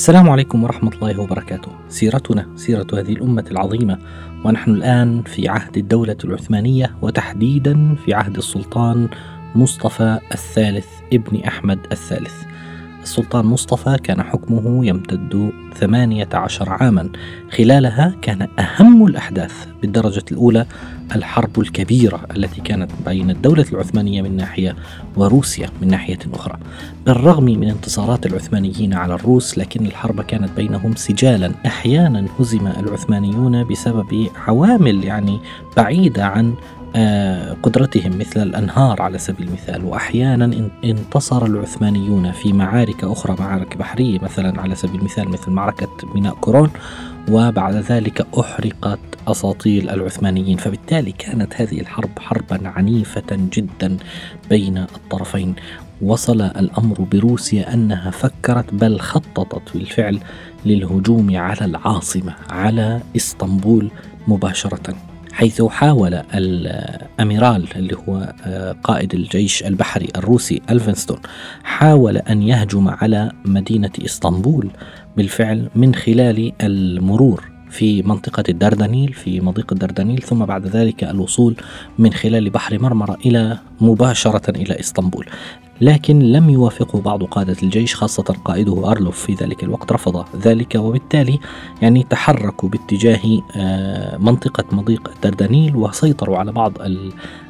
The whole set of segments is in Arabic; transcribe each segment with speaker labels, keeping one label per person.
Speaker 1: السلام عليكم ورحمة الله وبركاته. سيرتنا سيرة هذه الأمة العظيمة ونحن الآن في عهد الدولة العثمانية وتحديدا في عهد السلطان مصطفى الثالث ابن أحمد الثالث. السلطان مصطفى كان حكمه يمتد ثمانية عشر عاما. خلالها كان أهم الأحداث بالدرجة الأولى الحرب الكبيرة التي كانت بين الدولة العثمانية من ناحية وروسيا من ناحية أخرى. بالرغم من انتصارات العثمانيين على الروس لكن الحرب كانت بينهم سجالا. أحيانا هزم العثمانيون بسبب عوامل يعني بعيدة عن قدرتهم مثل الأنهار على سبيل المثال وأحيانا انتصر العثمانيون في معارك أخرى معارك بحرية مثلا على سبيل المثال مثل معركة ميناء كورون وبعد ذلك أحرقت أساطيل العثمانيين. فبالتالي كانت هذه الحرب حربا عنيفة جدا بين الطرفين. وصل الأمر بروسيا أنها فكرت بل خططت بالفعل للهجوم على العاصمة على إسطنبول مباشرة. حيث حاول الأميرال اللي هو آه، قائد الجيش البحري الروسي ألفنستون حاول أن يهجم على مدينة إسطنبول بالفعل من خلال المرور في منطقة الدردنيل في مضيق الدردنيل ثم بعد ذلك الوصول من خلال بحر مرمرة إلى مباشرة إلى إسطنبول. لكن لم يوافقه بعض قادة الجيش خاصة قائده أرلوف في ذلك الوقت رفض ذلك وبالتالي يعني تحركوا باتجاه آه، منطقة مضيق الدردنيل وسيطروا على بعض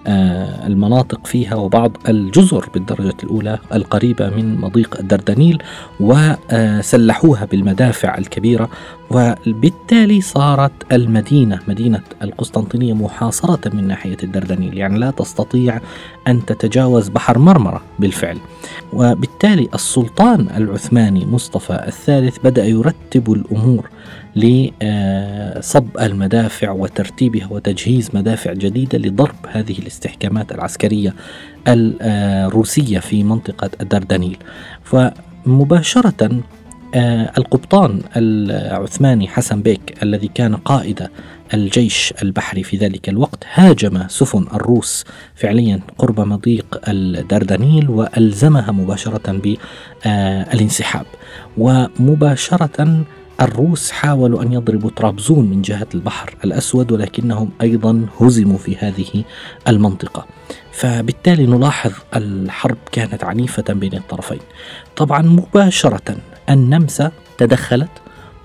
Speaker 1: آه، المناطق فيها وبعض الجزر بالدرجة الأولى القريبة من مضيق الدردنيل وسلحوها بالمدافع الكبيرة وبالتالي صارت المدينة مدينة القسطنطينية محاصرة من ناحية الدردنيل. يعني لا تستطيع أن تتجاوز بحر مرمرة بالفعل. وبالتالي السلطان العثماني مصطفى الثالث بدأ يرتب الأمور لصب المدافع وترتيبها وتجهيز مدافع جديدة لضرب هذه الاستحكامات العسكرية الروسية في منطقة الدردنيل. فمباشرة آه، القبطان العثماني حسن بيك الذي كان قائد الجيش البحري في ذلك الوقت هاجم سفن الروس فعليا قرب مضيق الدردنيل وألزمها مباشرة بالانسحاب ومباشرة الروس حاولوا أن يضربوا طرابزون من جهة البحر الأسود ولكنهم أيضا هزموا في هذه المنطقة. فبالتالي نلاحظ الحرب كانت عنيفة بين الطرفين. طبعا مباشرة النمسا تدخلت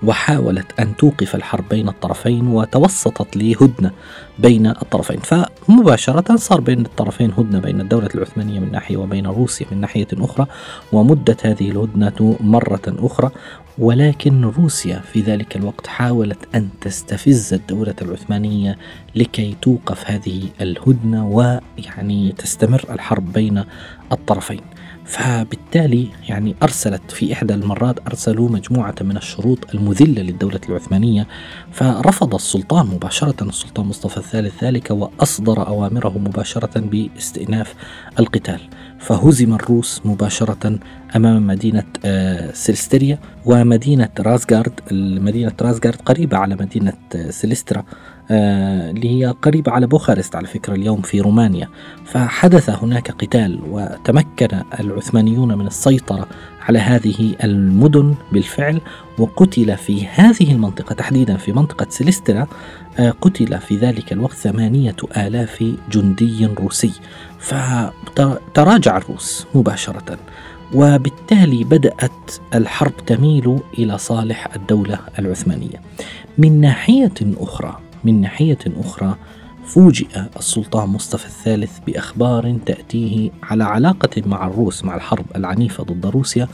Speaker 1: وحاولت أن توقف الحرب بين الطرفين وتوسطت لهدنة بين الطرفين. فمباشرة صار بين الطرفين هدنة بين الدولة العثمانية من ناحية وبين روسيا من ناحية أخرى ومدت هذه الهدنة مرة أخرى. ولكن روسيا في ذلك الوقت حاولت أن تستفز الدولة العثمانية لكي توقف هذه الهدنة ويعني تستمر الحرب بين الطرفين. فبالتالي يعني أرسلت في إحدى المرات أرسلوا مجموعة من الشروط المذلة للدولة العثمانية فرفض السلطان مباشرة السلطان مصطفى الثالث ذلك وأصدر أوامره مباشرة باستئناف القتال. فهزم الروس مباشرة أمام مدينة آه، سيلسترا ومدينة راسغارد مدينة راسغارد قريبة على مدينة آه، سيلسترا. آه، اللي هي قريبة على بوخارست على فكرة اليوم في رومانيا فحدث هناك قتال وتمكن العثمانيون من السيطرة على هذه المدن بالفعل وقتل في هذه المنطقة تحديدا في منطقة سيلسترا قتل في ذلك الوقت ثمانية آلاف جندي روسي فتراجع الروس مباشرة وبالتالي بدأت الحرب تميل إلى صالح الدولة العثمانية. من ناحية أخرى من ناحية أخرى فوجئ السلطان مصطفى الثالث بأخبار تأتيه على علاقة مع الروس مع الحرب العنيفة ضد روسيا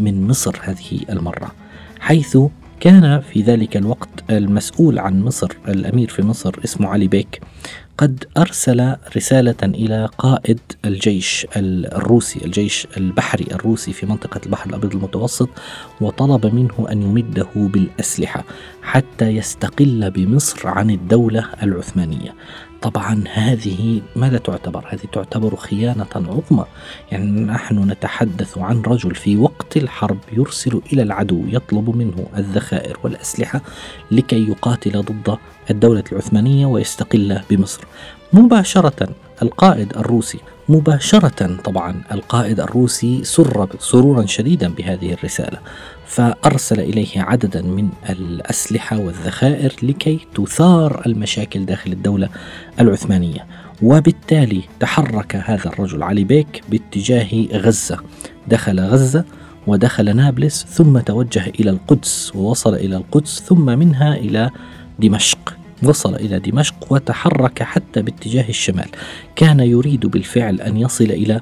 Speaker 1: من مصر هذه المرة حيث كان في ذلك الوقت المسؤول عن مصر الأمير في مصر اسمه علي بيك قد أرسل رسالة إلى قائد الجيش الروسي الجيش البحري الروسي في منطقة البحر الأبيض المتوسط وطلب منه أن يمده بالأسلحة حتى يستقل بمصر عن الدولة العثمانية طبعا هذه ماذا تعتبر؟ هذه تعتبر خيانة عظمى يعني نحن نتحدث عن رجل في وقت الحرب يرسل إلى العدو يطلب منه الذخائر والأسلحة لكي يقاتل ضد الدولة العثمانية ويستقل بمصر. مباشرة القائد الروسي. مباشرة طبعا القائد الروسي سر سرورا شديدا بهذه الرسالة. فأرسل إليه عددا من الأسلحة والذخائر لكي تثار المشاكل داخل الدولة العثمانية. وبالتالي تحرك هذا الرجل علي بيك باتجاه غزة. دخل غزة ودخل نابلس ثم توجه إلى القدس ووصل إلى القدس ثم منها إلى دمشق. وصل إلى دمشق وتحرك حتى باتجاه الشمال. كان يريد بالفعل أن يصل إلى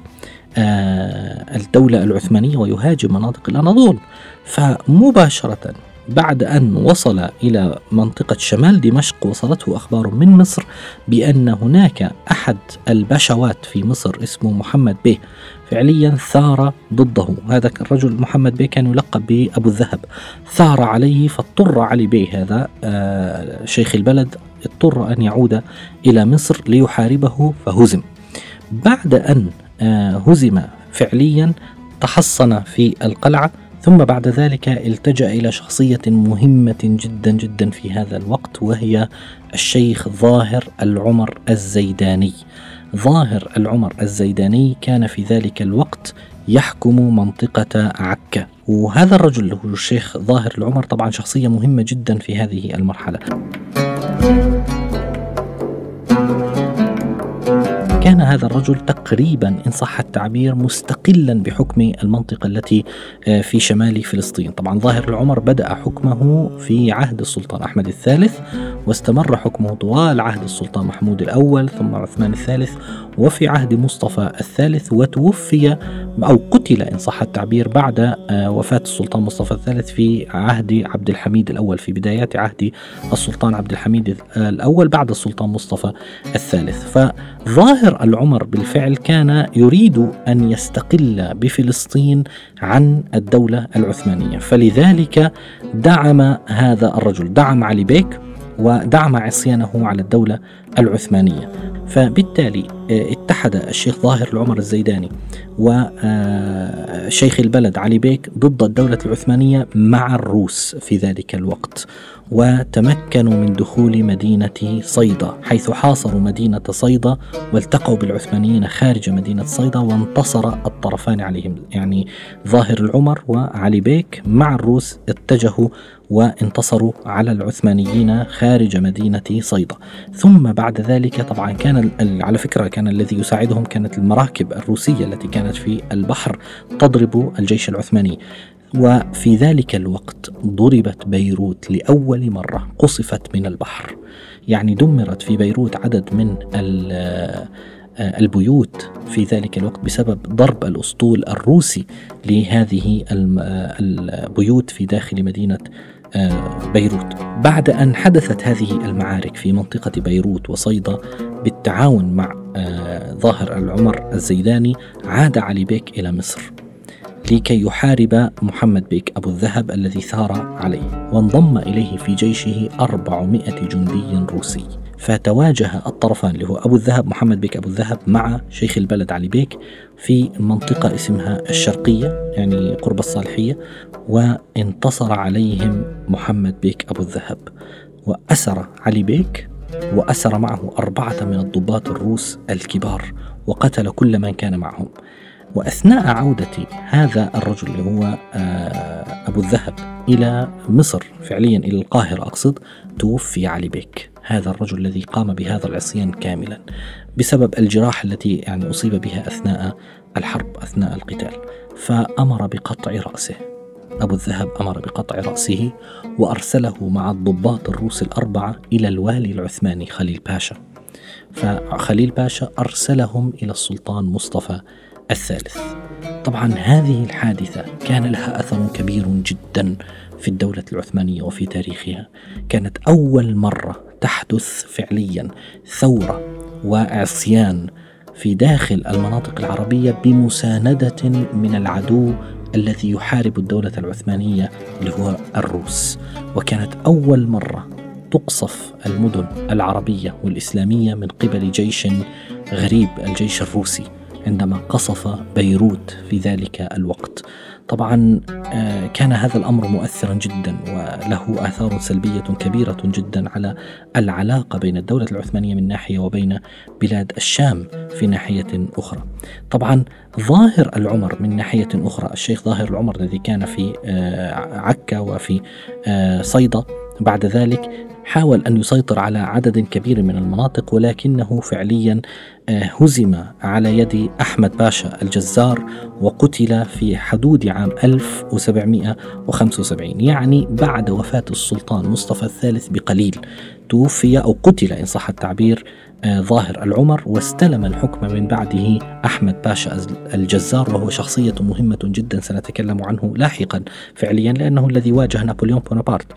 Speaker 1: آه، الدولة العثمانية ويهاجم مناطق الأناضول. فمباشرة بعد أن وصل إلى منطقة شمال دمشق وصلته أخبار من مصر بأن هناك أحد البشوات في مصر اسمه محمد بيه فعليا ثار ضده. هذا الرجل محمد بيه كان يلقب بأبو الذهب. ثار عليه فاضطر علي بيه هذا آه، شيخ البلد اضطر أن يعود إلى مصر ليحاربه فهزم. بعد أن آه، هزم فعليا تحصن في القلعة. ثم بعد ذلك التجأ إلى شخصية مهمة جدا جدا في هذا الوقت وهي الشيخ ظاهر العمر الزيداني. ظاهر العمر الزيداني كان في ذلك الوقت يحكم منطقة عكا وهذا الرجل هو الشيخ ظاهر العمر طبعا شخصية مهمة جدا في هذه المرحلة كان هذا الرجل تقريبا إن صح التعبير مستقلا بحكم المنطقة التي آه، في شمال فلسطين. طبعا ظاهر العمر بدأ حكمه في عهد السلطان أحمد الثالث واستمر حكمه طوال عهد السلطان محمود الأول ثم عثمان الثالث وفي عهد مصطفى الثالث وتوفي أو قتل إن صح التعبير بعد آه، وفاة السلطان مصطفى الثالث في عهد عبد الحميد الأول في بدايات عهد السلطان عبد الحميد الأول بعد السلطان مصطفى الثالث. فظاهر العمر بالفعل كان يريد أن يستقل بفلسطين عن الدولة العثمانية. فلذلك دعم هذا الرجل دعم علي بيك ودعم عصيانه على الدولة العثمانية. فبالتالي اتحد الشيخ ظاهر العمر الزيداني وشيخ البلد علي بيك ضد الدولة العثمانية مع الروس في ذلك الوقت وتمكنوا من دخول مدينة صيدا حيث حاصروا مدينة صيدا والتقوا بالعثمانيين خارج مدينة صيدا وانتصر الطرفان عليهم. يعني ظاهر العمر وعلي بيك مع الروس اتجهوا وانتصروا على العثمانيين خارج مدينة صيدا. ثم بعد ذلك طبعا كان على فكرة كان الذي يساعدهم كانت المراكب الروسية التي كانت في البحر تضرب الجيش العثماني. وفي ذلك الوقت ضربت بيروت لأول مرة قصفت من البحر. يعني دمرت في بيروت عدد من البيوت في ذلك الوقت بسبب ضرب الأسطول الروسي لهذه البيوت في داخل مدينة آه، بيروت. بعد أن حدثت هذه المعارك في منطقة بيروت وصيدا بالتعاون مع آه، ظاهر العمر الزيداني عاد علي بيك إلى مصر لكي يحارب محمد بيك أبو الذهب الذي ثار عليه وانضم إليه في جيشه 400 جندي روسي. فتواجه الطرفان اللي هو أبو الذهب محمد بيك أبو الذهب مع شيخ البلد علي بيك في منطقة اسمها الشرقية يعني قرب الصالحية وانتصر عليهم محمد بيك أبو الذهب. وأسر علي بيك وأسر معه أربعة من الضباط الروس الكبار وقتل كل من كان معهم. وأثناء عودة هذا الرجل اللي هو آه، أبو الذهب إلى مصر فعليا إلى القاهرة أقصد توفي علي بيك. هذا الرجل الذي قام بهذا العصيان كاملا بسبب الجراح التي يعني أصيب بها أثناء الحرب أثناء القتال. فأمر بقطع رأسه. أبو الذهب أمر بقطع رأسه وأرسله مع الضباط الروس الأربعة إلى الوالي العثماني خليل باشا. فخليل باشا أرسلهم إلى السلطان مصطفى الثالث. طبعا هذه الحادثة كان لها أثر كبير جدا في الدولة العثمانية وفي تاريخها كانت أول مرة تحدث فعليا ثورة وعصيان في داخل المناطق العربية بمساندة من العدو الذي يحارب الدولة العثمانية اللي هو الروس. وكانت أول مرة تقصف المدن العربية والإسلامية من قبل جيش غريب الجيش الروسي عندما قصف بيروت في ذلك الوقت. طبعا آه، كان هذا الأمر مؤثرا جدا وله آثار سلبية كبيرة جدا على العلاقة بين الدولة العثمانية من ناحية وبين بلاد الشام في ناحية أخرى. طبعا ظاهر العمر من ناحية أخرى الشيخ ظاهر العمر الذي كان في آه، عكا وفي آه، صيدا بعد ذلك حاول أن يسيطر على عدد كبير من المناطق ولكنه فعليا آه، هزم على يد أحمد باشا الجزار وقتل في حدود عام 1775 يعني بعد وفاة السلطان مصطفى الثالث بقليل. توفي أو قتل إن صح التعبير آه، ظاهر العمر واستلم الحكم من بعده أحمد باشا الجزار وهو شخصية مهمة جدا سنتكلم عنه لاحقا فعليا لأنه الذي واجه نابليون بونابرت.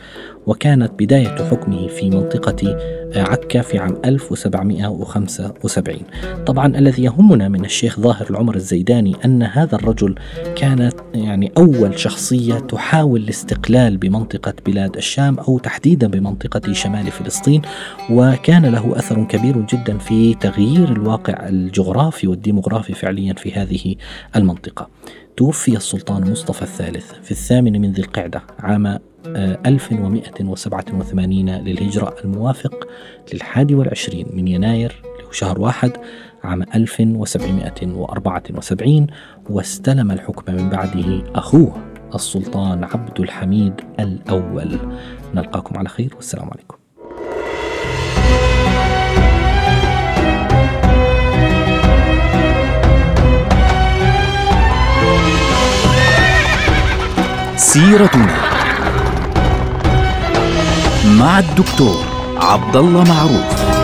Speaker 1: وكانت بداية حكمه في منطقة عكا في عام 1775 طبعا الذي يهمنا من الشيخ ظاهر العمر الزيداني أن هذا الرجل كانت يعني أول شخصية تحاول الاستقلال بمنطقة بلاد الشام أو تحديدا بمنطقة شمال فلسطين وكان له أثر كبير جدا في تغيير الواقع الجغرافي والديمغرافي فعليا في هذه المنطقة. توفي السلطان مصطفى الثالث في الثامن من ذي القعدة عام 1187 آه، للهجرة الموافق للحادي والعشرين من يناير شهر واحد عام 1774 واستلم الحكم من بعده أخوه السلطان عبد الحميد الأول. نلقاكم على خير والسلام عليكم.
Speaker 2: سيرتنا مع الدكتور عبد الله معروف.